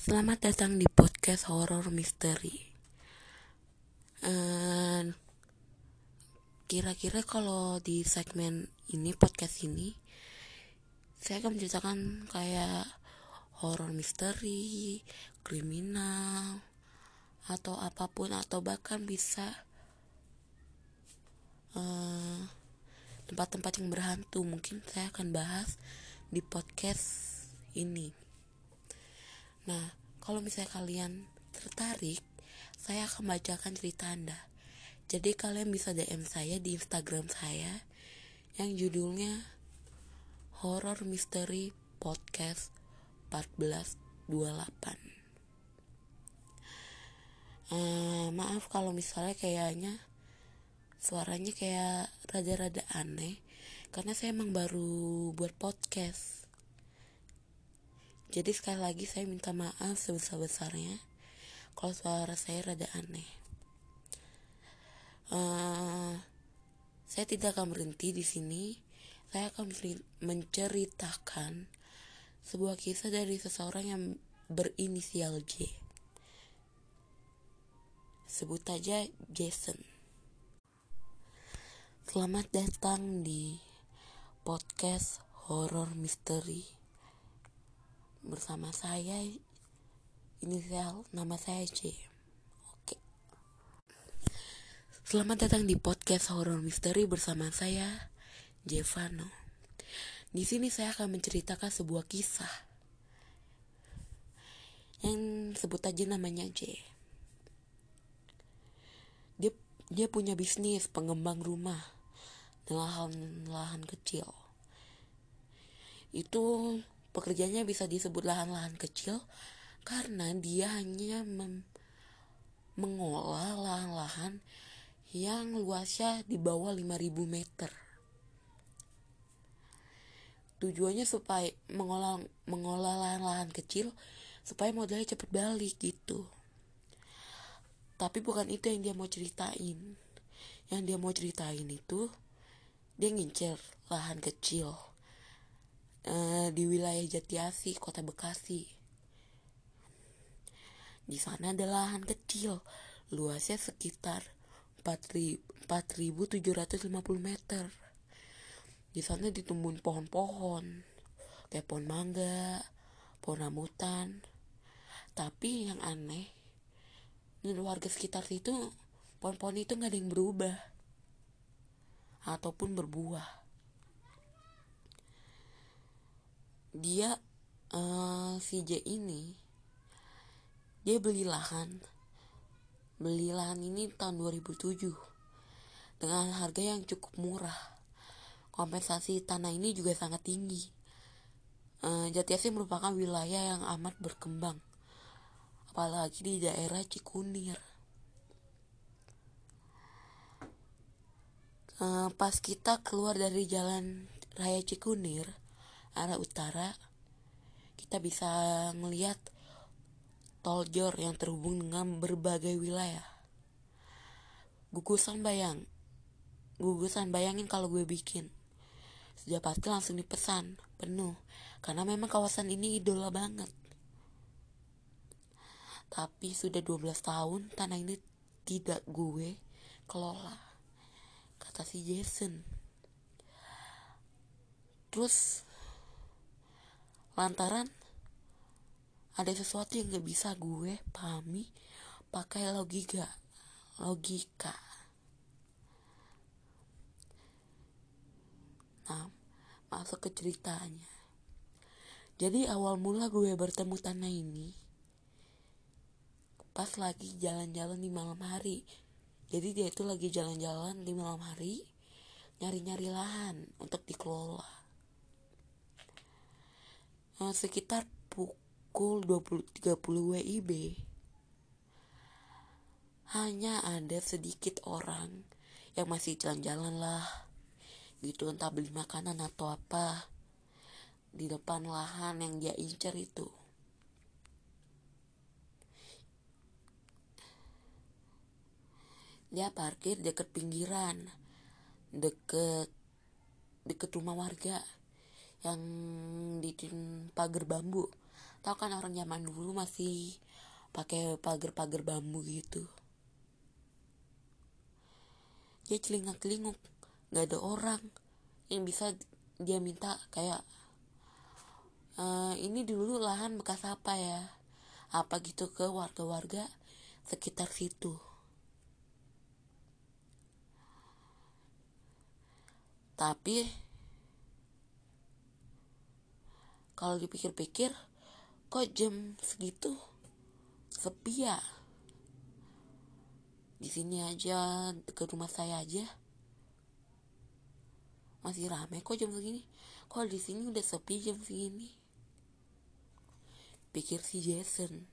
Selamat datang di podcast horror misteri. And Kira-kira kalau di segmen ini podcast ini, saya akan menceritakan kayak horror misteri, kriminal, atau apa pun atau bahkan bisa eh, tempat-tempat yang berhantu. Mungkin saya akan bahas di podcast ini. Nah, kalau misalnya kalian tertarik, saya akan bacakan cerita Anda. Jadi kalian bisa DM saya di Instagram saya yang judulnya Horror Mystery Podcast 1428. Uh, maaf kalau misalnya kayaknya suaranya kayak rada-rada aneh karena saya emang baru buat podcast. Jadi sekali lagi saya minta maaf sebesar-besarnya kalau suara saya rada aneh. Uh, saya tidak akan berhenti di sini. Saya akan menceritakan sebuah kisah dari seseorang yang berinisial J. Sebut aja Jason. Selamat datang di podcast horror misteri bersama saya inisial nama saya J. Selamat datang di podcast horror misteri bersama saya, Jevano. Di sini saya akan menceritakan sebuah kisah yang sebut aja namanya J. Dia dia punya bisnis pengembang rumah dengan lahan-lahan kecil. Itu pekerjaannya bisa disebut lahan-lahan kecil karena dia hanya mengolah lahan-lahan yang luasnya di bawah 5000 meter. Tujuannya supaya mengolah mengolah lahan-lahan kecil supaya modalnya cepet balik gitu. Tapi bukan itu yang dia mau ceritain. Yang dia mau ceritain itu dia ngincer lahan kecil uh, di wilayah Jatiasi, Kota Bekasi. Di sana ada lahan kecil, luasnya sekitar 4.750 meter. Di sana ditumbuhin pohon-pohon, kayak pohon mangga, pohon rambutan. Tapi yang aneh, menurut warga sekitar itu, pohon-pohon itu nggak ada yang berubah ataupun berbuah. Dia uh, si J ini dia beli lahan beli lahan ini tahun 2007 dengan harga yang cukup murah. Kompensasi tanah ini juga sangat tinggi. Uh, Jatiasi merupakan wilayah yang amat berkembang, apalagi di daerah Cikunir. Uh, pas kita keluar dari jalan raya Cikunir, arah utara, kita bisa melihat tol jor yang terhubung dengan berbagai wilayah. Gugusan bayang, gugusan bayangin kalau gue bikin. Sudah pasti langsung dipesan, penuh. Karena memang kawasan ini idola banget. Tapi sudah 12 tahun tanah ini tidak gue kelola. Kata si Jason. Terus lantaran ada sesuatu yang gak bisa gue pahami pakai logika logika. Nah masuk ke ceritanya. Jadi awal mula gue bertemu tanah ini pas lagi jalan-jalan di malam hari. Jadi dia itu lagi jalan-jalan di malam hari nyari-nyari lahan untuk dikelola nah, sekitar pukul pukul 20.30 WIB hanya ada sedikit orang yang masih jalan-jalan lah gitu. Entah beli makanan atau apa di depan lahan yang dia incer itu. Dia parkir deket pinggiran deket deket rumah warga yang di pagar bambu. Tahu kan orang zaman dulu masih pakai pagar-pagar bambu gitu. Dia celingak celinguk nggak ada orang. Yang bisa dia minta kayak e, ini dulu lahan bekas apa ya? Apa gitu ke warga-warga sekitar situ. Tapi kalau dipikir-pikir kok jam segitu sepi ya? Di sini aja ke rumah saya aja. Masih rame kok jam segini. Kok di sini udah sepi jam segini. Pikir si Jason.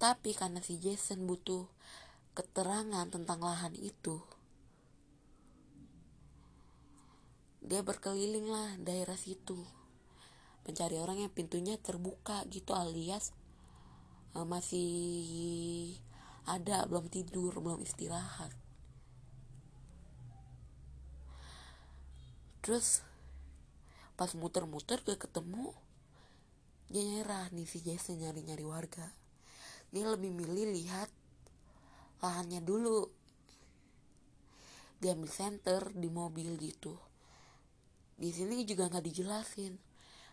Tapi karena si Jason butuh keterangan tentang lahan itu dia berkeliling lah daerah situ. Mencari orang yang pintunya terbuka gitu alias uh, masih ada belum tidur belum istirahat. Terus pas muter-muter gak ketemu dia nyerah nih si Jason nyari-nyari warga. Dia lebih milih lihat lahannya dulu. Dia ambil center di mobil gitu di sini juga nggak dijelasin.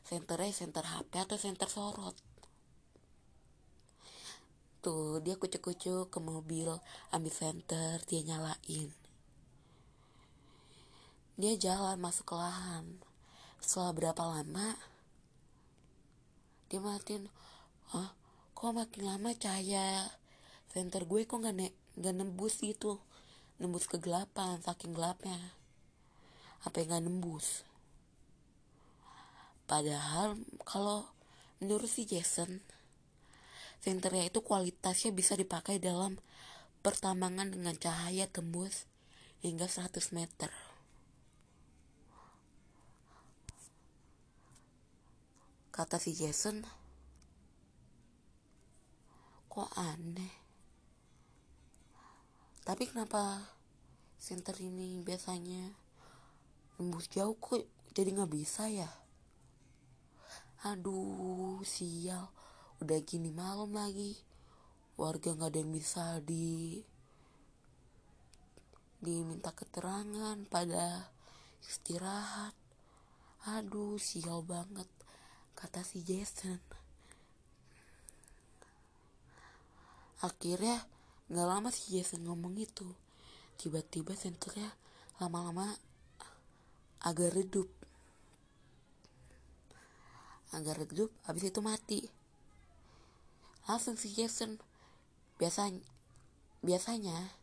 Senternya center HP atau center sorot. Tuh dia kucuk-kucuk ke mobil ambil center dia nyalain. Dia jalan masuk ke lahan. Setelah berapa lama dia matiin oh kok makin lama cahaya center gue kok nggak ne nggak nembus gitu? Nembus kegelapan saking gelapnya. Apa yang nggak nembus padahal kalau menurut si Jason senternya itu kualitasnya bisa dipakai dalam pertambangan dengan cahaya tembus hingga 100 meter. Kata si Jason, kok aneh. Tapi kenapa center ini biasanya tembus jauh kok jadi nggak bisa ya? Aduh, sial. Udah gini malam lagi. Warga nggak ada yang bisa di diminta keterangan pada istirahat. Aduh sial banget kata si Jason. Akhirnya nggak lama si Jason ngomong itu. Tiba-tiba senternya lama-lama agak redup agak redup habis itu mati. Langsung si Jason biasanya biasanya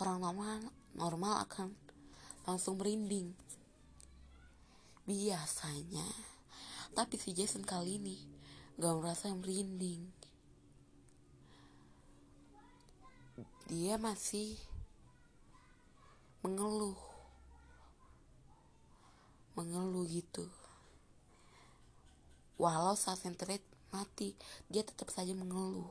orang normal normal akan langsung merinding. Biasanya. Tapi si Jason kali ini gak merasa merinding. Dia masih mengeluh. Mengeluh gitu walau saat senterit mati. Dia tetap saja mengeluh.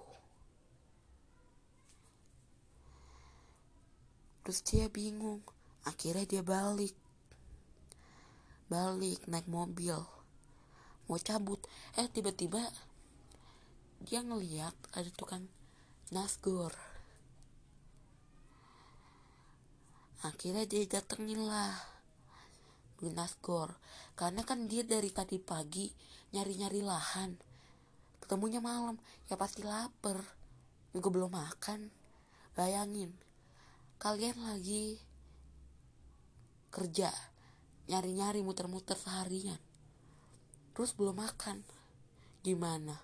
Terus dia bingung. Akhirnya dia balik. Balik naik mobil. Mau cabut. Eh tiba-tiba dia ngeliat ada tukang nasgor. Akhirnya dia datengin lah. Nasgor. Karena kan dia dari tadi pagi nyari-nyari lahan. Ketemunya malam ya pasti lapar. Juga belum makan. Bayangin kalian lagi kerja nyari-nyari muter-muter seharian terus belum makan. Gimana?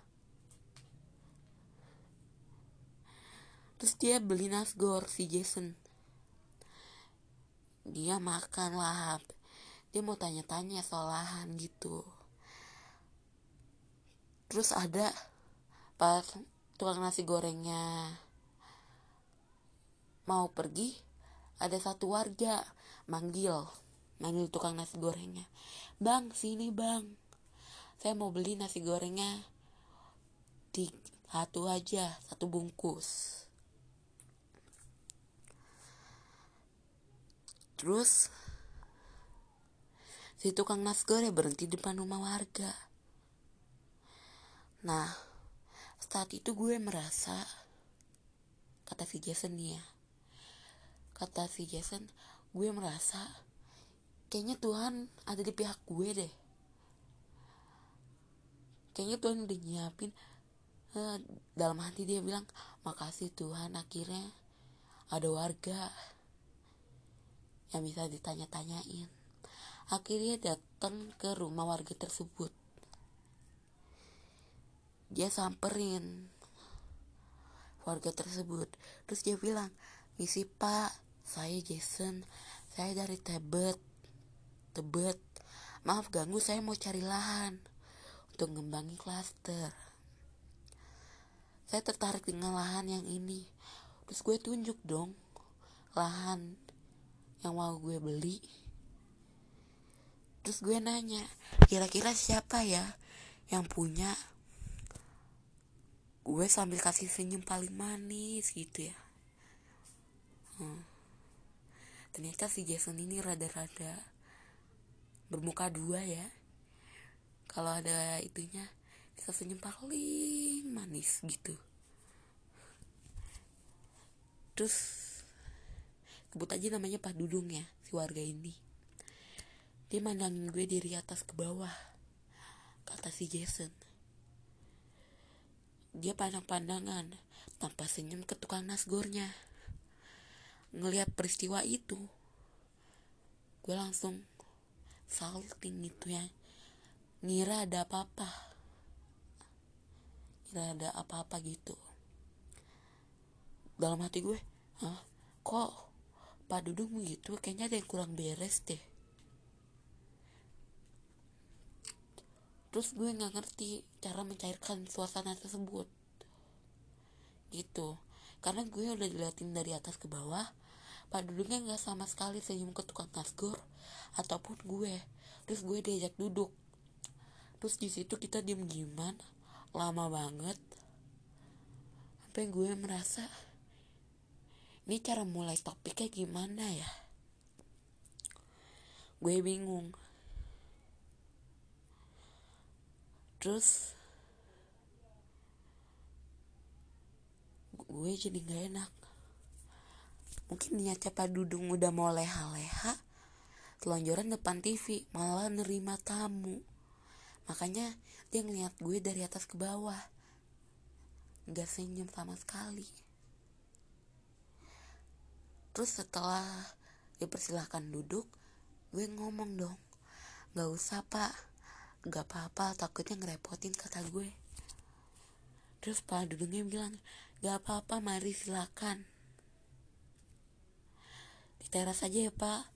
Terus dia beli nasgor si Jason. Dia makan lahap. Dia mau tanya-tanya soal lahan gitu terus ada pas tukang nasi gorengnya mau pergi ada satu warga manggil manggil tukang nasi gorengnya. Bang sini bang. Saya mau beli nasi gorengnya di satu aja satu bungkus. Terus si tukang nasgor ya berhenti depan rumah warga nah saat itu gue merasa kata si Jason nih ya kata si Jason gue merasa kayaknya Tuhan ada di pihak gue deh. Kayaknya Tuhan udah nyiapin uh, dalam hati dia bilang makasih Tuhan akhirnya ada warga yang bisa ditanya-tanyain. Akhirnya datang ke rumah warga tersebut dia samperin warga tersebut. Terus dia bilang misi pak saya Jason saya dari Tebet Tebet. Maaf ganggu saya mau cari lahan untuk ngembangi klaster. Saya tertarik dengan lahan yang ini. Terus gue tunjuk dong lahan yang mau gue beli. Terus gue nanya kira-kira siapa ya yang punya gue sambil kasih senyum paling manis gitu ya. Hmm. ternyata si Jason ini rada-rada bermuka dua ya. Kalau ada itunya bisa senyum paling manis gitu. Terus sebut aja namanya Pak Dudung ya si warga ini. Dia mandangin gue dari atas ke bawah kata si Jason dia pandang-pandangan tanpa senyum ke tukang nasgornya. Ngelihat peristiwa itu, gue langsung salting gitu ya. Ngira ada apa-apa. Ngira ada apa-apa gitu. Dalam hati gue, Hah, kok Pak Dudung gitu kayaknya ada yang kurang beres deh. Terus gue nggak ngerti cara mencairkan suasana tersebut. Gitu. Karena gue udah diliatin dari atas ke bawah Pak duduknya nggak sama sekali senyum ke tukang nasgor ataupun gue. Terus gue diajak duduk. Terus di situ kita diem dieman lama banget. Sampai gue merasa ini cara mulai topiknya gimana ya? Gue bingung terus gue jadi gak enak. Mungkin niatnya Pak Dudung udah mau leha-leha telonjoran depan TV malah nerima tamu. Makanya dia ngeliat gue dari atas ke bawah. Gak senyum sama sekali. Terus setelah dipersilahkan duduk gue ngomong dong gak usah pak gak apa-apa takutnya ngerepotin kata gue. Terus pak dudungnya bilang gak apa-apa mari silakan. Di teras aja ya pak.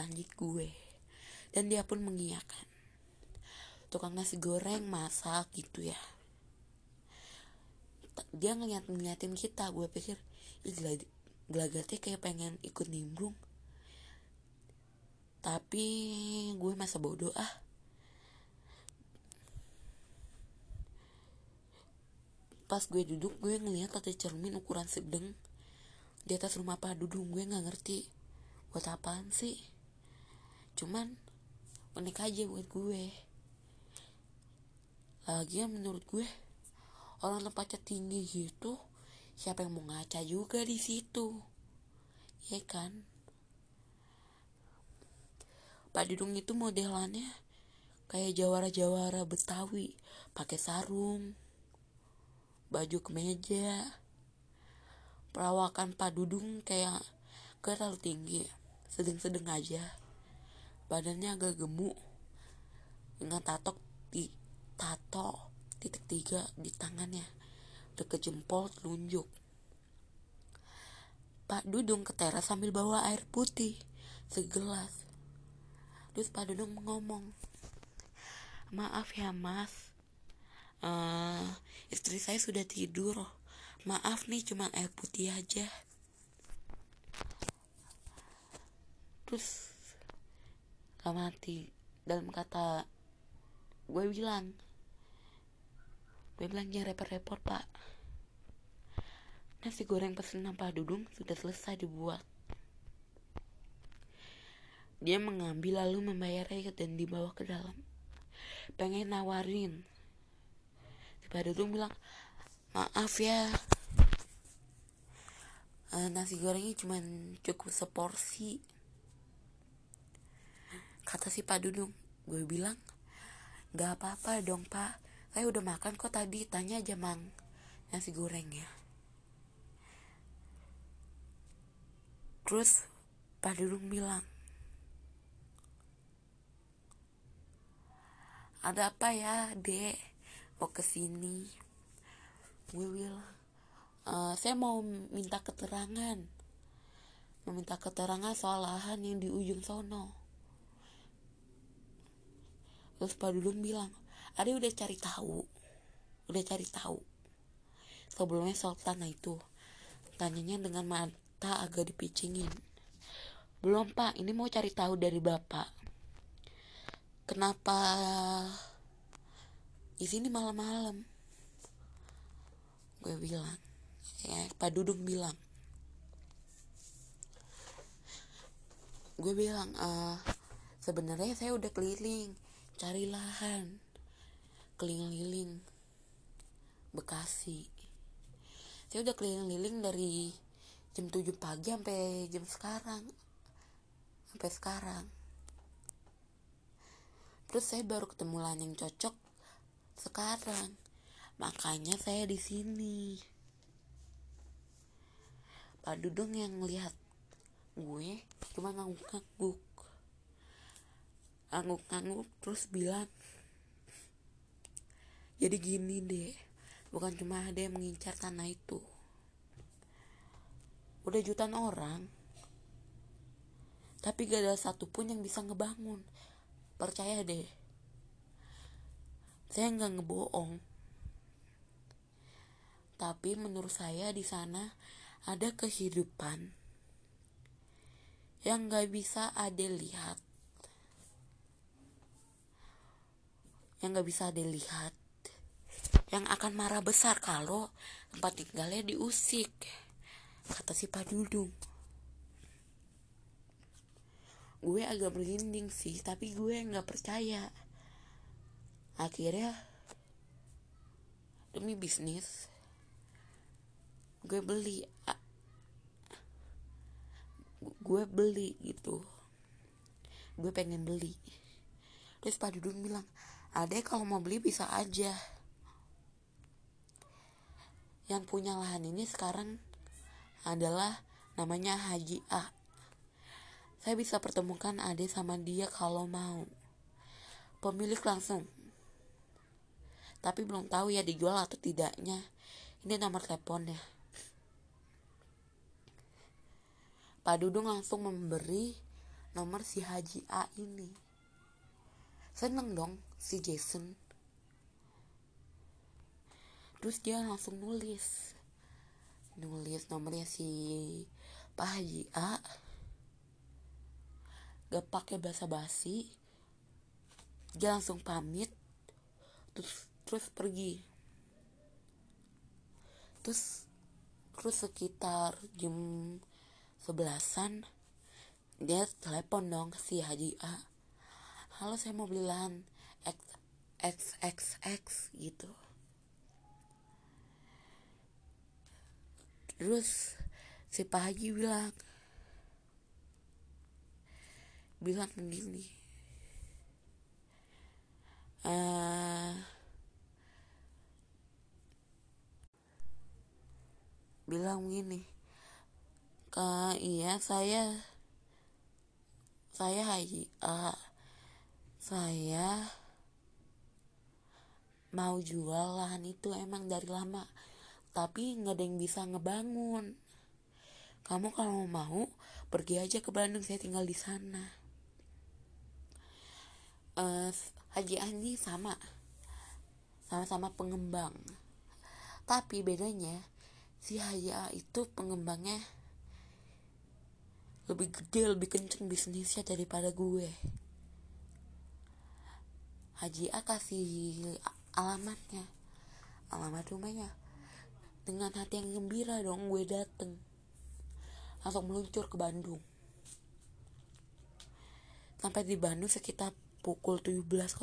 Lanjut gue. Dan dia pun mengiyakan. Tukang nasi goreng masak gitu ya. Dia ngeliat ngeliatin kita. Gue pikir gelagatnya kayak pengen ikut nimbrung. Tapi gue masa bodoh ah pas gue duduk gue ngeliat ada cermin ukuran sedang di atas rumah Pak Dudung. Gue nggak ngerti buat apaan sih? Cuman unik aja buat gue. Lagian menurut gue orang tempatnya tinggi gitu siapa yang mau ngaca juga di situ. Ya kan? Pak Dudung itu modelannya kayak jawara-jawara Betawi pakai sarung baju kemeja perawakan Pak Dudung kayak gak terlalu tinggi sedang-sedang aja. Badannya agak gemuk dengan tato di tato titik tiga di tangannya deket jempol telunjuk. Pak Dudung ke teras sambil bawa air putih segelas. Terus Pak Dudung ngomong maaf ya mas uh, istri saya sudah tidur. Maaf nih cuma air putih aja. Terus gak mati. Dalam kata gue bilang gue bilang jangan repot-repot pak. Nasi goreng pesanan Pak Dudung sudah selesai dibuat. Dia mengambil lalu membayarnya dan dibawa ke dalam. Pengen nawarin si Padudung bilang maaf ya uh, nasi gorengnya cuma cukup seporsi. Kata si Pak Dudung gue bilang gak apa-apa dong pak. Saya udah makan kok tadi tanya aja mang nasi goreng ya terus Pak Dudung bilang ada apa ya dek mau ke sini gue bilang uh, saya mau minta keterangan. Meminta keterangan soal lahan yang di ujung sono. Terus Pak Dudung bilang Ade udah cari tahu udah cari tahu sebelumnya soal itu. Tanyanya dengan mata agak dipicingin. Belum pak ini mau cari tahu dari bapak. Kenapa di sini malam-malam. Gue bilang ya Pak Dudung bilang. Gue bilang uh, sebenarnya saya udah keliling cari lahan keliling-liling Bekasi. Saya udah keliling-liling dari jam 7 pagi sampai jam sekarang sampai sekarang. Terus saya baru ketemu lahan yang cocok sekarang. Makanya saya di sini. Pak Dudung yang ngelihat gue cuma ngangguk-ngangguk. Ngangguk-ngangguk terus bilang jadi gini deh bukan cuma ada yang mengincar tanah itu. Udah jutaan orang tapi gak ada satupun yang bisa ngebangun. Percaya deh saya nggak ngebohong. Tapi menurut saya di sana ada kehidupan yang nggak bisa ada lihat. Yang gak bisa dilihat yang akan marah besar kalau tempat tinggalnya diusik kata si Padudung gue agak merinding sih tapi gue nggak percaya akhirnya demi bisnis gue beli gue beli gitu. Gue pengen beli. Terus Pak Dudung bilang adek kalau mau beli bisa aja. Yang punya lahan ini sekarang adalah namanya Haji A. Saya bisa pertemukan Ade sama dia kalau mau. Pemilik langsung tapi belum tahu ya dijual atau tidaknya. Ini nomor teleponnya. Pak Dudung langsung memberi nomor si Haji A ini. Seneng dong si Jason. Terus dia langsung nulis. Nulis nomornya si Pak Haji A. Gak pakai basa basi dia langsung pamit. Terus terus pergi. Terus terus sekitar jam sebelasan dia telepon dong si Haji A. Halo saya mau beli lahan X X X gitu. Terus si Pak Haji bilang bilang begini uh, bilang begini ke iya saya saya Haji uh, saya mau jual lahan itu emang dari lama tapi nggak ada yang bisa ngebangun. Kamu kalau mau pergi aja ke Bandung saya tinggal di sana. Uh, Haji Andi sama sama-sama pengembang. Tapi bedanya si Haji A itu pengembangnya lebih gede lebih kenceng bisnisnya daripada gue. Haji A kasih alamatnya. Alamat rumahnya. Dengan hati yang gembira dong gue dateng. Langsung meluncur ke Bandung. Sampai di Bandung sekitar pukul 17.00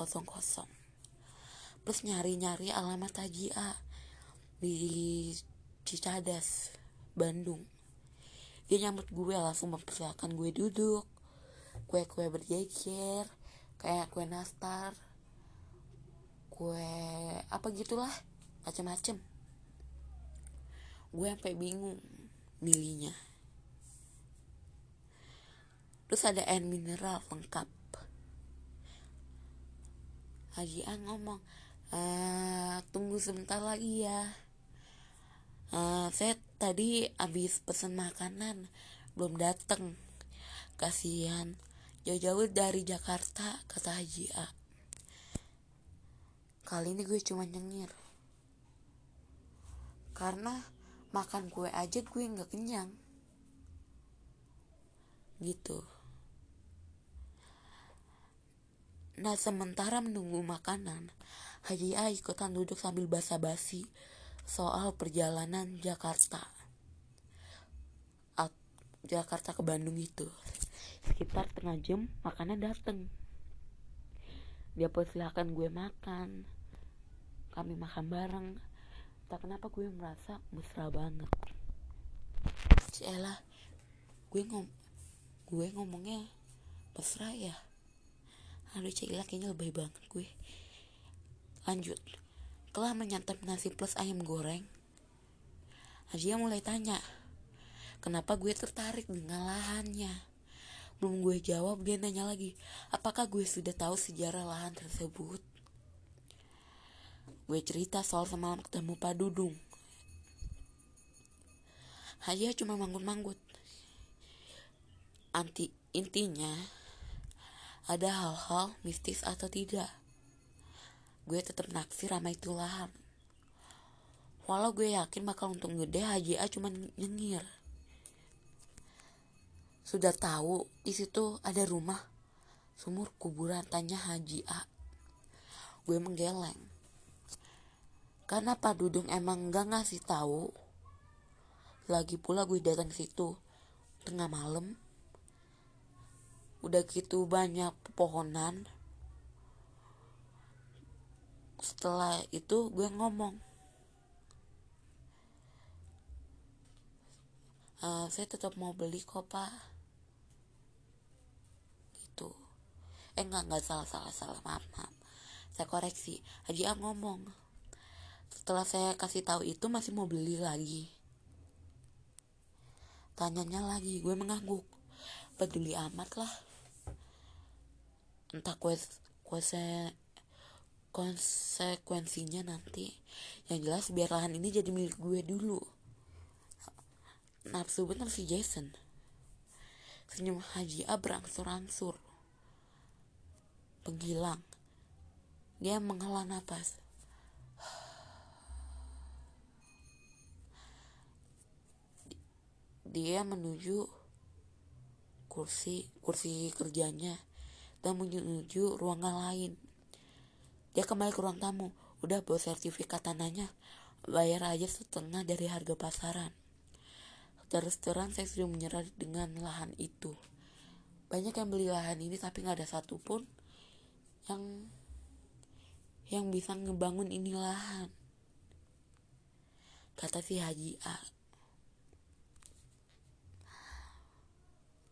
terus nyari-nyari alamat Haji A. Di Cicadas Bandung. Dia nyambut gue langsung mempersilahkan gue duduk. Kue-kue berjejer kayak kue nastar kue apa gitulah macem-macem. Gue sampai bingung milihnya. Terus ada air mineral lengkap. Haji A ngomong uh, tunggu sebentar lagi ya uh, saya tadi habis pesen makanan belum dateng. Kasihan jauh-jauh dari Jakarta kata Haji A. Kali ini gue cuma nyengir. Karena makan kue aja gue nggak kenyang. Gitu. Nah sementara menunggu makanan, Haji A ikutan duduk sambil basa-basi soal perjalanan Jakarta. At Jakarta ke Bandung itu. Sekitar tengah jam makanan dateng. Dia persilahkan gue makan. Kami makan bareng. Tak kenapa gue merasa mesra banget. Cielah, gue ngom gue ngomongnya mesra ya aduh Cila kayaknya lebih banget gue lanjut telah menyantap nasi plus ayam goreng? Ajia mulai tanya kenapa gue tertarik dengan lahannya? Belum gue jawab dia nanya lagi apakah gue sudah tahu sejarah lahan tersebut? Gue cerita soal semalam ketemu Pak Dudung. Hajia cuma manggut-manggut. Anti intinya ada hal-hal mistis atau tidak. Gue tetap naksir sama itu lahan. Walau gue yakin bakal untung gede, Haji A cuma nyengir. Sudah tahu di situ ada rumah sumur kuburan tanya Haji A. Gue menggeleng. Karena Pak Dudung emang gak ngasih tahu. Lagi pula gue datang situ tengah malam udah gitu banyak pepohonan setelah itu gue ngomong e, saya tetap mau beli kok pak. Gitu. Eh nggak nggak salah salah salah maaf maaf. Saya koreksi. Haji A ngomong setelah saya kasih tahu itu masih mau beli lagi. Tanyanya lagi gue mengangguk. Peduli amat lah. Entah kues kuese konsekuensinya nanti. Yang jelas biar lahan ini jadi milik gue dulu. Nafsu bener si Jason. Senyum Haji A berangsur-angsur penghilang. Dia menghela nafas dia menuju kursi kursi kerjanya. Dan menuju ruangan lain. Dia kembali ke ruang tamu. Udah bawa sertifikat tanahnya. Bayar aja setengah dari harga pasaran. Terus terang saya sudah menyerah dengan lahan itu. Banyak yang beli lahan ini tapi nggak ada satupun yang yang bisa ngebangun ini lahan. Kata si Haji A.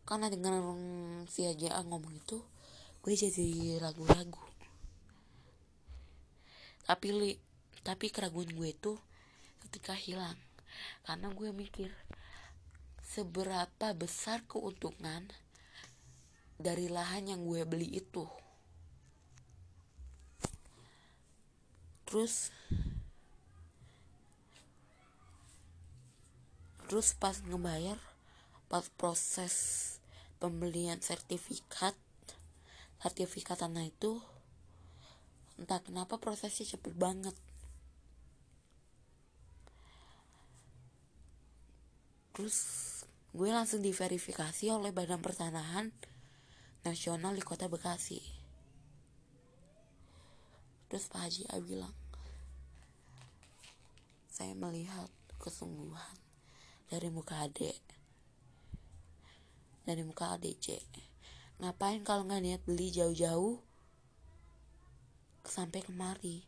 Karena dengan si Haji A ngomong itu, gue jadi ragu-ragu tapi li tapi keraguan gue itu ketika hilang. Karena gue mikir seberapa besar keuntungan dari lahan yang gue beli itu. Terus terus pas ngebayar pas proses pembelian sertifikat sertifikat tanah itu entah kenapa prosesnya cepet banget. Terus gue langsung diverifikasi oleh Badan Pertanahan Nasional di Kota Bekasi. Terus Pak Haji A bilang saya melihat kesungguhan dari muka adek dari muka ADC ngapain kalau nggak niat beli jauh-jauh sampai kemari.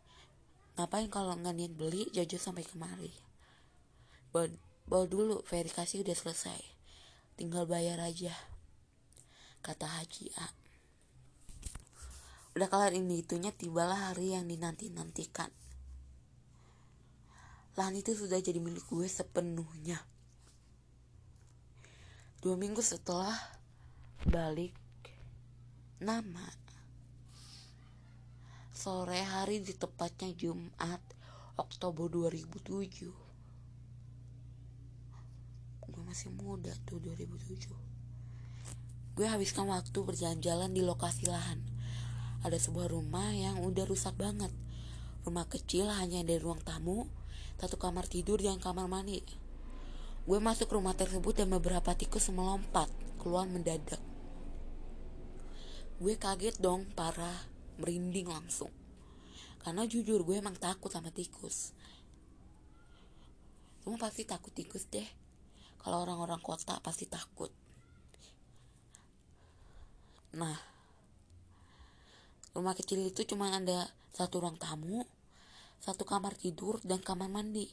Ngapain kalau nggak niat beli jauh-jauh sampai kemari? Bawa, bawa dulu verifikasi udah selesai. Tinggal bayar aja kata Haji A. Udah kelar ini itunya tibalah hari yang dinanti-nantikan. Lahan itu sudah jadi milik gue sepenuhnya. Dua minggu setelah balik nama sore hari di tepatnya Jumat Oktober 2007 gue masih muda tuh 2007 gue habiskan waktu berjalan-jalan di lokasi lahan. Ada sebuah rumah yang udah rusak banget. Rumah kecil hanya ada ruang tamu satu kamar tidur dan kamar mandi. Gue masuk rumah tersebut dan beberapa tikus melompat keluar mendadak. Gue kaget dong parah merinding langsung. Karena jujur gue emang takut sama tikus. Semua pasti takut tikus deh. Kalau orang-orang kota pasti takut. Nah rumah kecil itu cuma ada satu ruang tamu satu kamar tidur dan kamar mandi.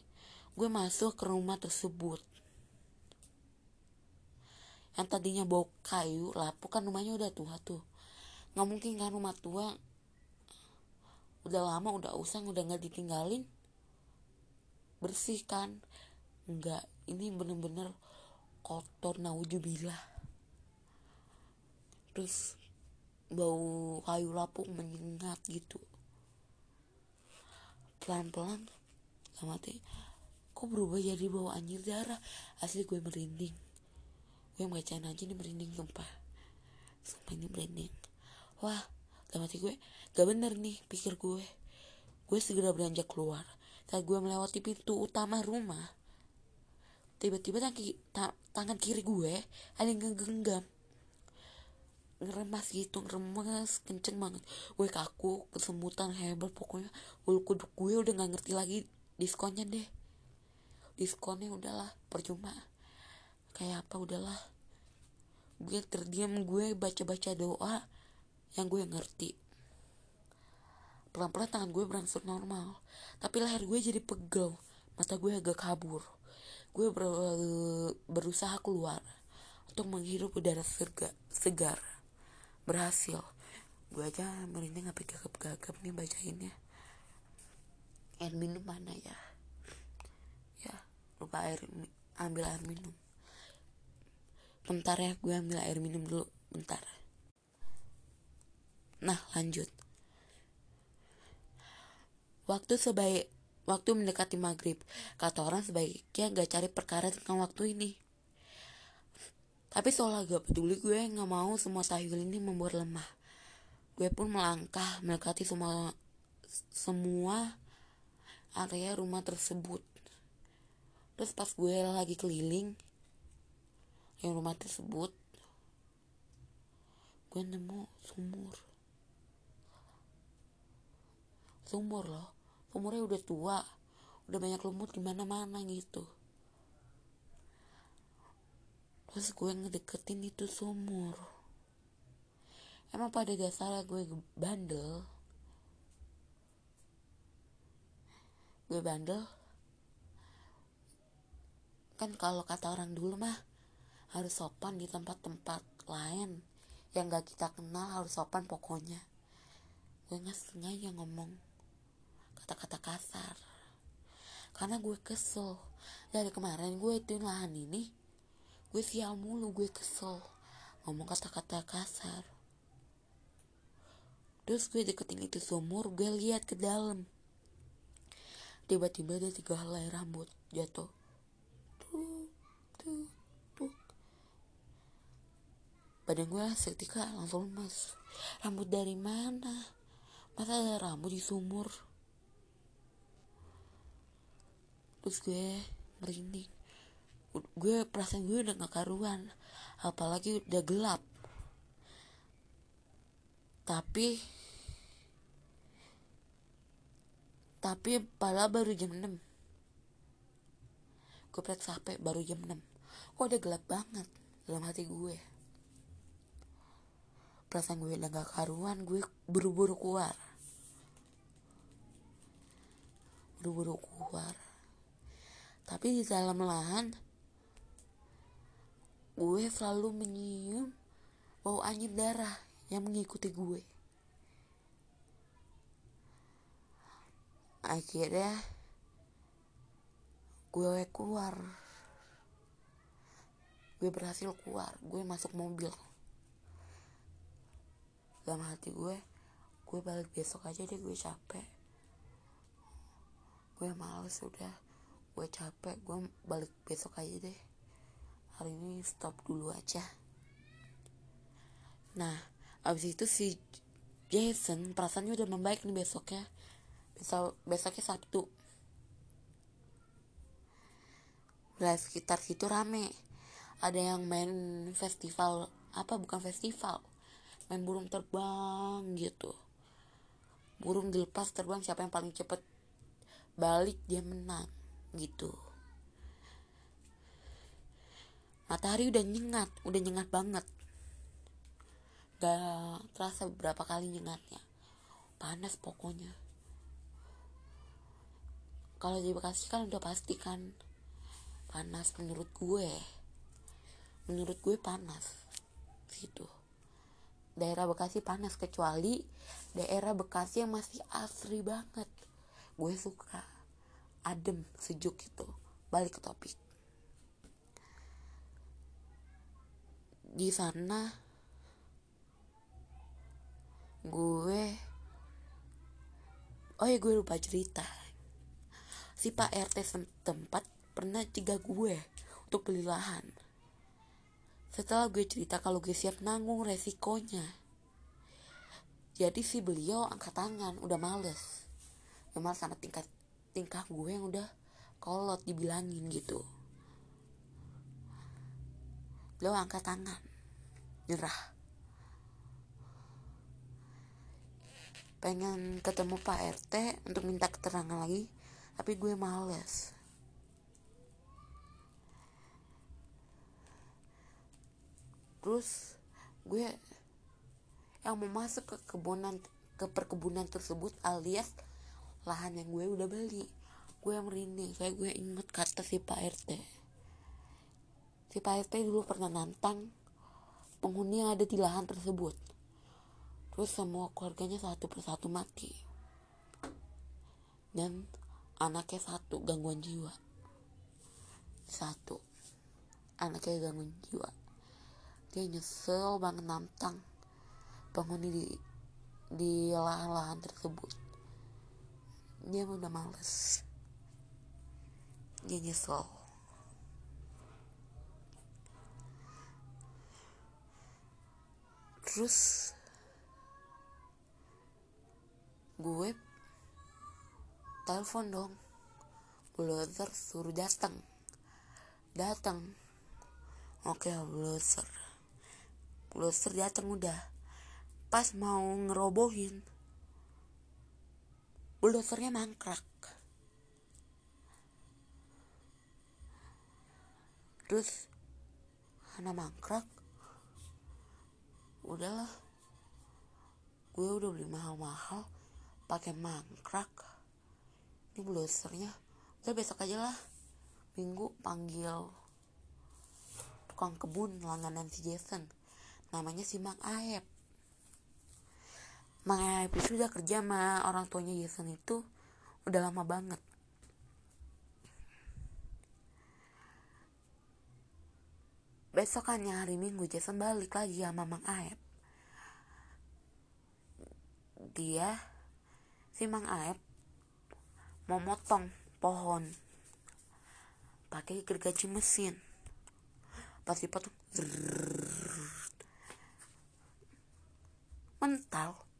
Gue masuk ke rumah tersebut. Yang tadinya bau kayu lapuk kan rumahnya udah tua tuh. Nggak mungkin kan rumah tua udah lama udah usang udah nggak ditinggalin bersih kan? Nggak. Ini bener-bener kotor naujubillah. Terus bau kayu lapuk menyengat gitu. Pelan-pelan sama teh kok berubah jadi bau anjir? Darah. Asli gue merinding. Gue bacain aja nih merinding sumpah. Sumpah ini merinding. Wah dalam hati gue gak bener nih pikir gue. Gue segera beranjak keluar. Saat gue melewati pintu utama rumah. Tiba-tiba tangan kiri gue ada yang genggam ngeremas gitu ngeremas kenceng banget. Gue kaku kesemutan hebat pokoknya. Bulu gue udah nggak ngerti lagi diskonnya deh. Diskonnya udahlah percuma. Kayak apa udahlah. Gue terdiam gue baca-baca doa yang gue ngerti. Pelan-pelan tangan gue berangsur normal. Tapi leher gue jadi pegel. Mata gue agak kabur. Gue ber berusaha keluar untuk menghirup udara segar, segar. Berhasil. Gue aja merinding ngapain gagap-gagap nih bacainnya. Air minum mana ya? Ya lupa air ambil air minum. Bentar ya gue ambil air minum dulu. Bentar Nah, lanjut. Waktu sebaik waktu mendekati maghrib, kata orang sebaiknya gak cari perkara tentang waktu ini. Tapi soal gak peduli gue gak mau semua tahyul ini membuat lemah. Gue pun melangkah mendekati semua semua area rumah tersebut. Terus pas gue lagi keliling yang rumah tersebut, gue nemu sumur sumur loh. Sumurnya udah tua. Udah banyak lumut di mana mana gitu. Terus gue ngedeketin itu sumur. Emang pada dasarnya gue bandel. Gue bandel. Kan kalau kata orang dulu mah harus sopan di tempat-tempat lain. Yang gak kita kenal harus sopan pokoknya. Gue nggak sengaja ngomong kata-kata kasar. Karena gue kesel. Dari kemarin gue itu lahan ini gue sial mulu gue kesel. Ngomong kata-kata kasar. Terus gue deketin itu sumur gue lihat ke dalam. Tiba-tiba ada tiga helai rambut jatuh. Tuh tuh tuh badan gue seketika langsung lemas. Rambut dari mana? Masa ada rambut di sumur terus gue merinding. Gue perasaan gue udah gak karuan. Apalagi udah gelap. Tapi tapi pala baru jam 6 gue periksa HP baru jam 6 kok udah gelap banget dalam hati gue? Perasaan gue udah gak karuan gue buru-buru keluar. Buru-buru keluar tapi di dalam lahan gue selalu menyium bau angin darah yang mengikuti gue. Akhirnya gue keluar. Gue berhasil keluar gue masuk mobil. Dalam hati gue gue balik besok aja deh gue capek. Gue males udah gue capek gue balik besok aja deh. Hari ini stop dulu aja. Nah abis itu si Jason perasaannya udah membaik nih besoknya. Besok besoknya Sabtu. Nah sekitar situ rame. Ada yang main festival apa bukan festival. Main burung terbang gitu. Burung dilepas terbang siapa yang paling cepet balik dia menang gitu. Matahari udah nyengat udah nyengat banget. Gak terasa beberapa kali nyengatnya. Panas pokoknya. Kalau di Bekasi kan udah pasti kan panas menurut gue. Menurut gue panas gitu. Daerah Bekasi panas kecuali daerah Bekasi yang masih asri banget. Gue suka adem sejuk gitu balik ke topik di sana gue oh ya gue lupa cerita si pak rt tempat pernah cegah gue untuk beli lahan setelah gue cerita kalau gue siap nanggung resikonya. Jadi si beliau angkat tangan, udah males. Memang sama tingkat tingkah gue yang udah kolot dibilangin gitu. Beliau angkat tangan, nyerah. Pengen ketemu Pak RT untuk minta keterangan lagi, tapi gue males. terus gue yang mau masuk ke kebunan ke perkebunan tersebut alias lahan yang gue udah beli. Gue yang merinding kayak gue inget kata si Pak RT si Pak RT dulu pernah nantang penghuni yang ada di lahan tersebut. Terus semua keluarganya satu persatu mati. Dan anaknya satu gangguan jiwa. Satu. Anaknya gangguan jiwa. Dia nyesel banget nantang penghuni di di lahan-lahan tersebut dia udah males. Dia nyesel. Terus gue telepon dong. Bulldozer suruh datang. Datang. Oke bulldozer. Bulldozer datang udah. Pas mau ngerobohin bulldozernya mangkrak. Terus karena mangkrak. Udahlah. Gue udah beli mahal-mahal pakai mangkrak. Ini bulldozernya. Udah besok aja lah. Minggu panggil tukang kebun langganan si Jason. Namanya si Mang Aep Aep itu udah kerja sama orang tuanya Jason itu udah lama banget. Besokannya hari minggu Jason balik lagi sama Mang Aep. Dia si Mang Aep mau motong pohon. Pakai gergaji mesin. Pas dipotong mental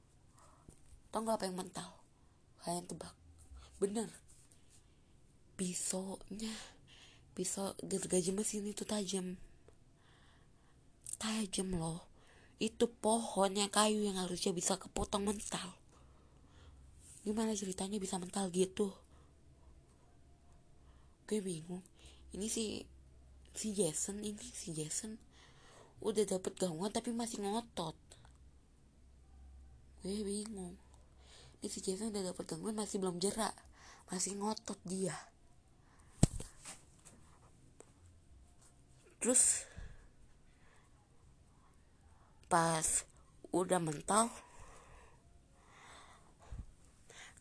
tau gak apa yang mental? Kalian tebak. Bener. Pisaunya. Pisau gergaji mesin itu tajam. Tajam loh. Itu pohon yang kayu yang harusnya bisa kepotong mental. Gimana ceritanya bisa mental gitu? Gue bingung. Ini si si Jason ini si Jason udah dapet gangguan tapi masih ngotot. Gue bingung si Jason udah dapet gangguan masih belum jerak masih ngotot dia. Terus pas udah mental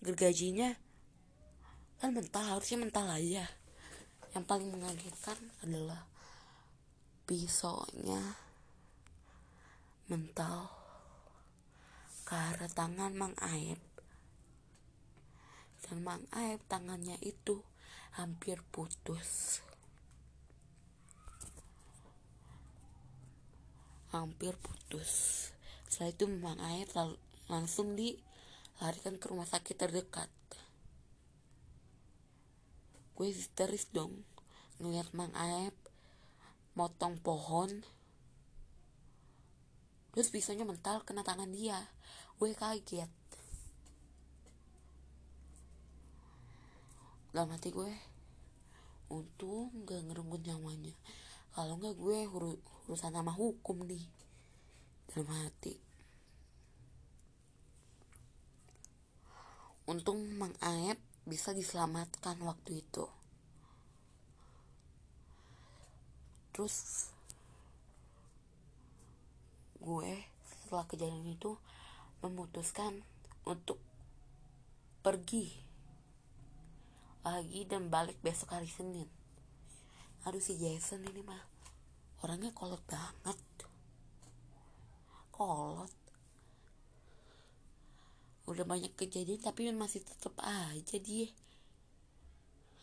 gergajinya kan mental harusnya mental aja. Yang paling mengagetkan adalah pisaunya mental. Arah tangan Mang Aib dan Mang Aib tangannya itu hampir putus. Hampir putus. Setelah itu Mang Aib langsung dilarikan ke rumah sakit terdekat. Gue histeris dong. Ngeliat Mang Aib motong pohon. Terus pisaunya mental kena tangan dia. Gue kaget dalam hati gue untung gak ngerenggut nyawanya. Kalau nggak gue ur urusan sama hukum nih. Dalam hati. Untung Mang Aep bisa diselamatkan waktu itu. Terus gue setelah kejadian itu memutuskan untuk pergi lagi dan balik besok hari Senin. Aduh si Jason ini mah orangnya kolot banget. Kolot. Udah banyak kejadian tapi masih tetep aja dia.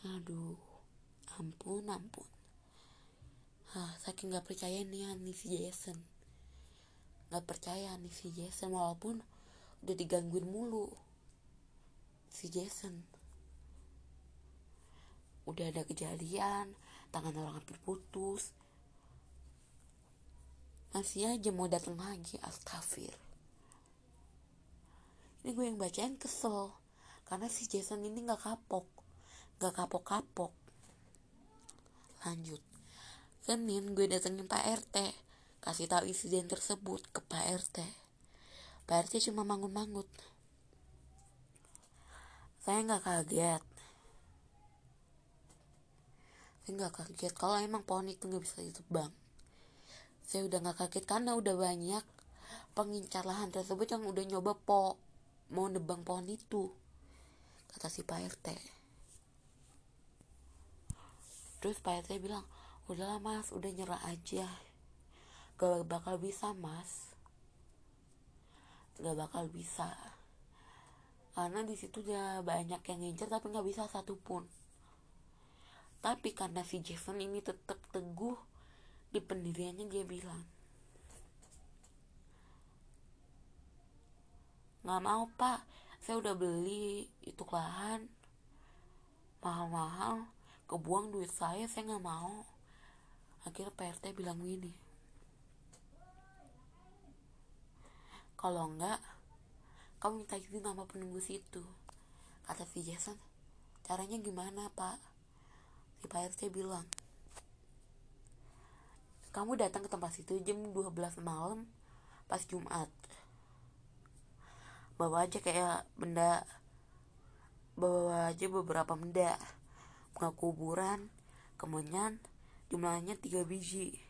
Aduh ampun ampun. Ah, saking gak percaya nih nih si Jason. Gak percaya nih si Jason walaupun udah digangguin mulu si Jason udah ada kejadian tangan orang hampir putus. Masih aja mau datang lagi astagfir. Ini gue yang bacain kesel karena si Jason ini nggak kapok nggak kapok-kapok. Lanjut. Senin gue datengin Pak RT kasih tahu insiden tersebut ke Pak RT Pak RT cuma mangun-mangut saya nggak kaget saya nggak kaget. Kalau emang pohon itu nggak bisa ditebang saya udah nggak kaget karena udah banyak pengincar lahan tersebut yang udah nyoba po mau nebang pohon itu kata si Pak RT terus Pak RT bilang udahlah mas udah nyerah aja. Gak bakal bisa mas. Gak bakal bisa. Karena di situ udah banyak yang ngincer tapi nggak bisa satupun tapi karena si Jason ini tetap teguh di pendiriannya dia bilang nggak mau pak. Saya udah beli itu lahan. Mahal-mahal. Kebuang duit saya saya nggak mau. Akhirnya PRT bilang gini kalau enggak kamu minta izin sama penunggu situ. Kata si Jason caranya gimana pak si Pak RT bilang kamu datang ke tempat situ jam 12 malam pas Jumat. Bawa aja kayak benda bawa aja beberapa benda. Bunga kuburan kemenyan jumlahnya tiga biji.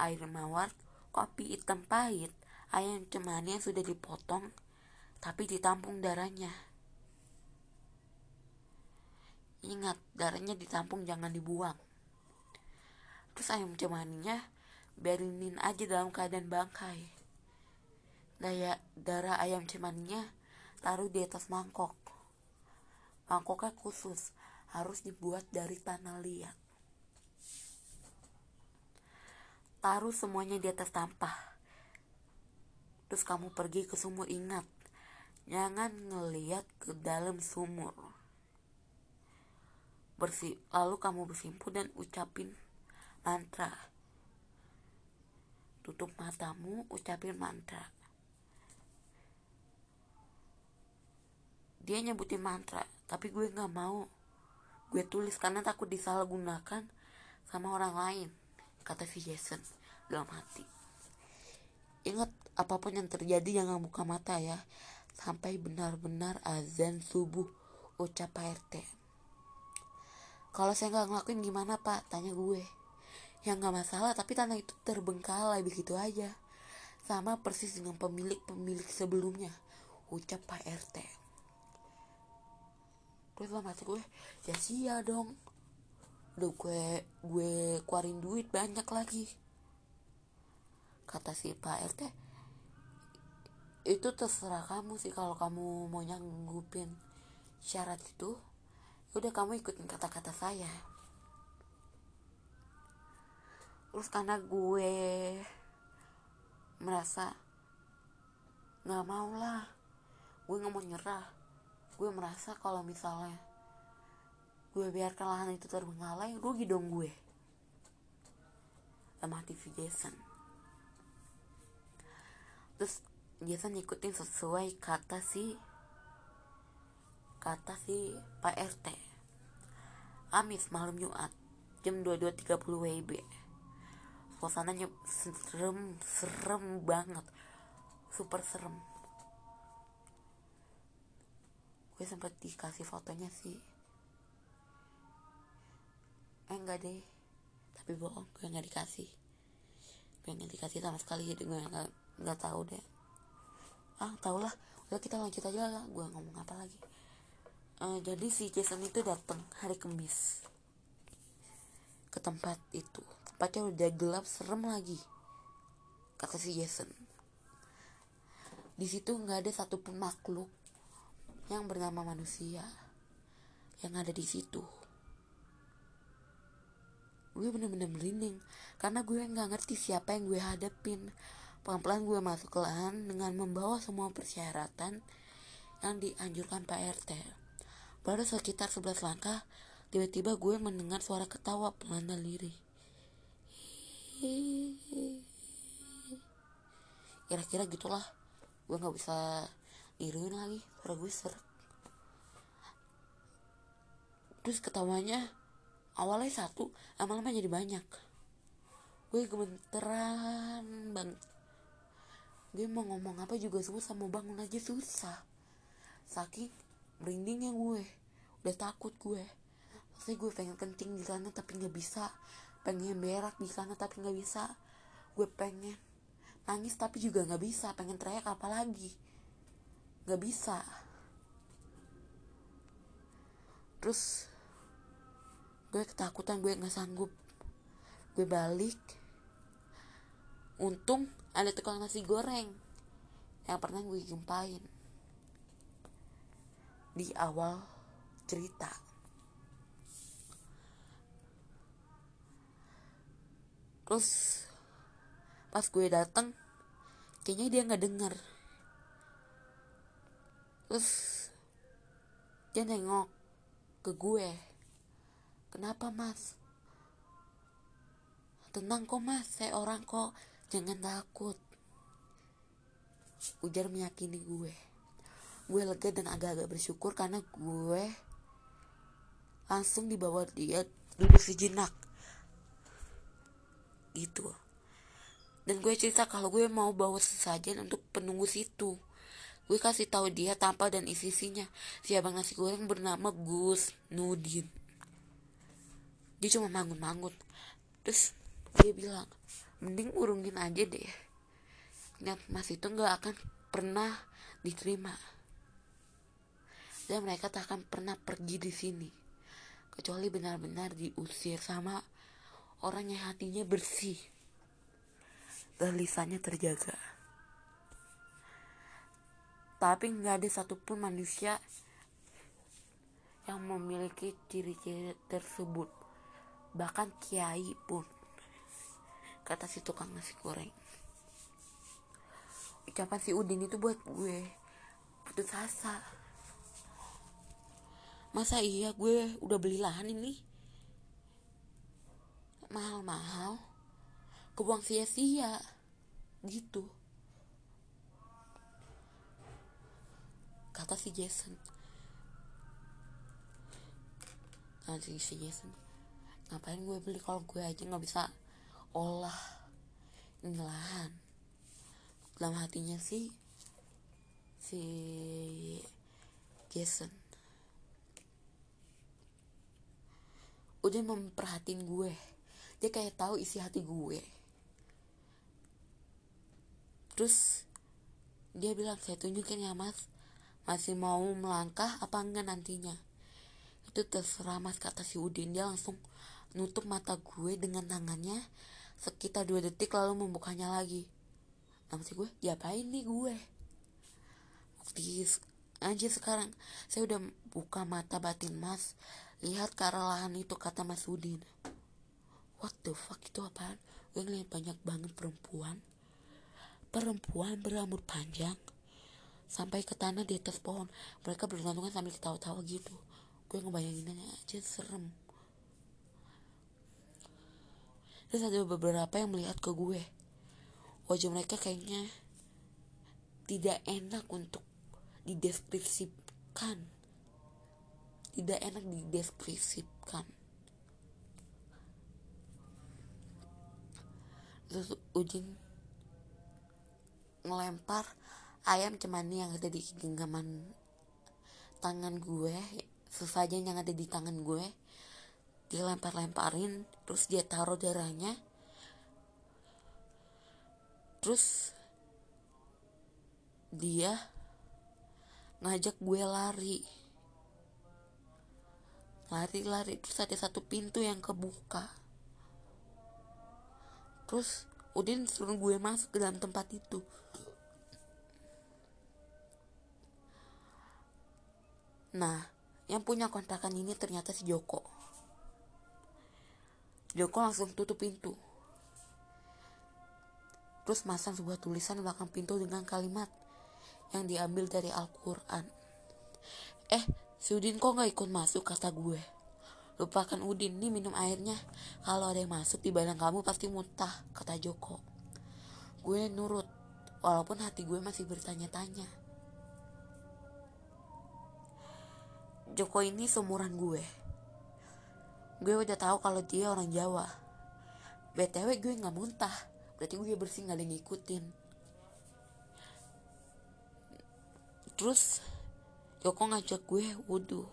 Air mawar kopi hitam pahit ayam cemani yang sudah dipotong tapi ditampung darahnya Ingat, darahnya ditampung jangan dibuang. Terus ayam cemaninya biarinin aja dalam keadaan bangkai. Daya darah ayam cemaninya taruh di atas mangkok. Mangkoknya khusus, harus dibuat dari tanah liat. Taruh semuanya di atas tampah. Terus kamu pergi ke sumur ingat, jangan ngeliat ke dalam sumur bersih lalu kamu bersimpu dan ucapin mantra. Tutup matamu ucapin mantra. Dia nyebutin mantra tapi gue nggak mau. Gue tulis karena takut disalahgunakan sama orang lain kata si Jason dalam hati. Ingat apa pun yang terjadi jangan buka mata ya. Sampai benar-benar azan subuh ucap Pak RT kalau saya nggak ngelakuin gimana Pak? Tanya gue. Ya nggak masalah tapi tanah itu terbengkalai begitu aja. Sama persis dengan pemilik-pemilik sebelumnya ucap Pak RT terus lah mati gue ya sia dong. Udah gue gue keluarin duit banyak lagi. Kata si Pak RT itu terserah kamu sih kalau kamu mau nyanggupin syarat itu udah kamu ikutin kata-kata saya. Terus karena gue merasa nggak mau lah gue nggak mau nyerah. Gue merasa kalau misalnya gue biarkan lahan itu terbengkalai rugi dong gue. Sama TV Jason. Terus Jason ngikutin sesuai kata si kata si Pak RT Kamis malam Jumat jam 22.30 WIB suasananya serem serem banget. Super serem. Gue sempat dikasih fotonya sih. Eh enggak deh. Tapi bohong gue nggak dikasih. Gue nggak dikasih sama sekali jadi gue nggak nggak tahu deh. Ah tau lah udah kita lanjut aja lah. Gue ngomong apa lagi uh, jadi si Jason itu datang hari Kamis ke tempat itu. Tempatnya udah gelap serem lagi kata si Jason. Di situ nggak ada satupun makhluk yang bernama manusia yang ada di situ. Gue bener-bener merinding karena gue nggak ngerti siapa yang gue hadapin. Pelan-pelan gue masuk ke lahan dengan membawa semua persyaratan yang dianjurkan Pak RT baru sekitar 11 langkah tiba-tiba gue mendengar suara ketawa pelan dan lirih. Kira-kira gitulah. Gue nggak bisa niruin lagi. Suara gue serak. Terus ketawanya awalnya satu lama-lama jadi banyak. Gue gemeteran banget. Gue mau ngomong apa juga susah mau bangun aja susah. Saking merindingnya gue. Udah takut gue. Pasti gue pengen kencing di sana tapi nggak bisa. Pengen berak di sana tapi nggak bisa. Gue pengen nangis tapi juga nggak bisa. Pengen teriak apa lagi nggak bisa. Terus gue ketakutan gue nggak sanggup. Gue balik. Untung ada tukang nasi goreng yang pernah gue gempain di awal cerita. Terus pas gue dateng kayaknya dia nggak denger. Terus dia nengok ke gue. Kenapa mas? Tenang kok mas. Saya orang kok. Jangan takut. Ujar meyakini gue gue lega dan agak-agak bersyukur karena gue langsung dibawa dia duduk sejenak gitu. Dan gue cerita kalau gue mau bawa sesajen untuk penunggu situ. Gue kasih tahu dia tanpa dan isi-isinya si abang nasi goreng bernama Gus Nudin. Dia cuma mangun-mangun. Terus dia bilang mending urungin aja deh. Niat mas itu nggak akan pernah diterima dan mereka tak akan pernah pergi di sini. Kecuali benar-benar diusir sama orang yang hatinya bersih. Dan lisannya terjaga. Tapi nggak ada satupun manusia yang memiliki ciri-ciri tersebut. Bahkan kiai pun. Kata si tukang nasi goreng. Ucapan si Udin itu buat gue. Putus asa masa iya gue udah beli lahan ini? Mahal-mahal. Kebuang sia-sia. Gitu. Kata si Jason. Kata si Jason ngapain gue beli kalau gue aja nggak bisa olah ini lahan? Dalam hatinya si si Jason udah memperhatiin gue. Dia kayak tahu isi hati gue. Terus dia bilang saya tunjukin ya mas. Masih mau melangkah apa enggak nantinya? Itu terserah mas kata si Udin. Dia langsung nutup mata gue dengan tangannya sekitar dua detik lalu membukanya lagi. Nah maksud gue diapain nih gue? Please anjir sekarang saya udah buka mata batin mas lihat ke lahan itu kata mas Udin. What the fuck itu apaan? Gue ngeliat banyak banget perempuan. Perempuan berambut panjang sampai ke tanah di atas pohon. Mereka bergantungan sambil ketawa-tawa gitu. Gue ngebayanginnya aja serem. Terus ada beberapa yang melihat ke gue. Wajah mereka kayaknya tidak enak untuk dideskripsikan tidak enak dideskripsikan. Terus Ujin ngelempar ayam cemani yang ada di genggaman tangan gue sesajen yang ada di tangan gue. Dilempar-lemparin terus dia taruh darahnya. Terus dia ngajak gue lari lari-lari terus ada satu pintu yang kebuka. Terus Udin suruh gue masuk ke dalam tempat itu. Nah yang punya kontrakan ini ternyata si Joko. Joko langsung tutup pintu. Terus masang sebuah tulisan belakang pintu dengan kalimat yang diambil dari Al-Quran. Eh si Udin kok gak ikut masuk kata gue Lupakan Udin nih minum airnya. Kalau ada yang masuk di badan kamu pasti muntah, kata Joko. Gue nurut, walaupun hati gue masih bertanya-tanya. Joko ini seumuran gue. Gue udah tahu kalau dia orang Jawa. BTW gue nggak muntah, berarti gue bersih nggak ada yang ngikutin. Terus Joko ngajak gue? Wudhu.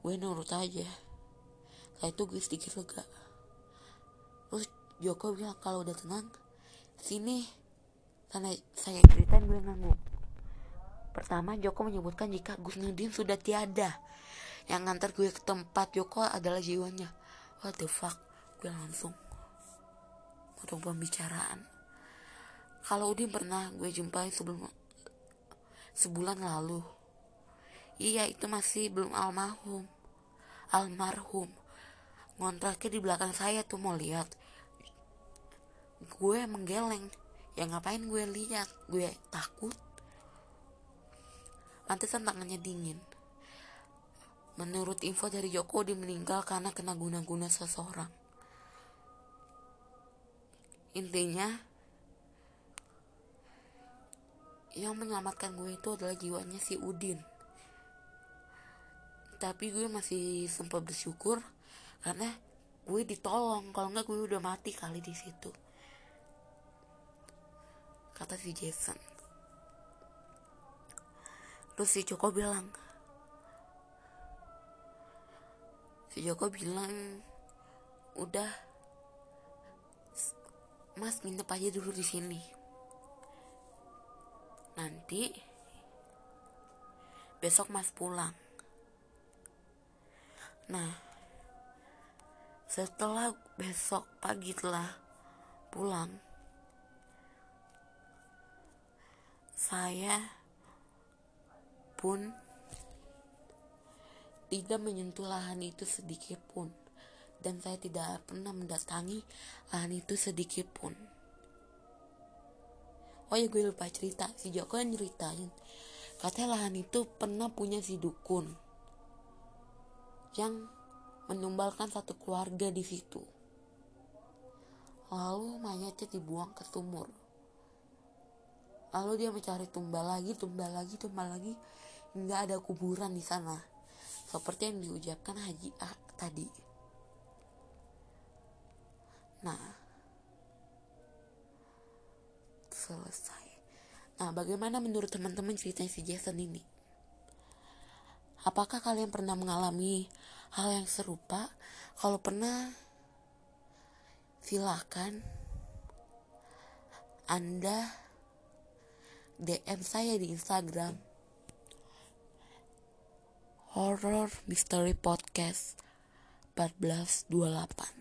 Gue nurut aja. Setelah itu gue sedikit lega. Terus Joko bilang kalau udah tenang sini. Karena saya ceritain gue ngangguk pertama Joko menyebutkan jika Gus Nudin sudah tiada. Yang ngantar gue ke tempat Joko adalah jiwanya. What the fuck? Gue langsung untuk pembicaraan. Kalau Udin pernah gue jumpai sebelum sebulan lalu iya itu masih belum almarhum. Almarhum. Ngontraknya di belakang saya tuh mau lihat. Gue menggeleng. Ya ngapain gue lihat? Gue takut. Pantesan tangannya dingin. Menurut info dari Joko dia meninggal karena kena guna-guna seseorang. Intinya yang menyelamatkan gue itu adalah jiwanya si Udin tapi gue masih sempat bersyukur karena gue ditolong. Kalau nggak gue udah mati kali di situ. Kata si Jason. Terus si Joko bilang si Joko bilang udah mas minta aja dulu di sini. Nanti besok mas pulang nah setelah besok pagi telah pulang saya pun tidak menyentuh lahan itu sedikit pun. Dan saya tidak pernah mendatangi lahan itu sedikit pun. Oh ya gue lupa cerita. Si Joko yang nyeritain katanya lahan itu pernah punya si dukun yang menumbalkan satu keluarga di situ. Lalu mayatnya dibuang ke sumur. Lalu dia mencari tumbal lagi, tumbal lagi, tumbal lagi, hingga ada kuburan di sana. Seperti yang diucapkan Haji A tadi. Nah, selesai. Nah, bagaimana menurut teman-teman ceritanya si Jason ini? Apakah kalian pernah mengalami hal yang serupa? Kalau pernah, silakan Anda DM saya di Instagram Horror Mystery Podcast 1428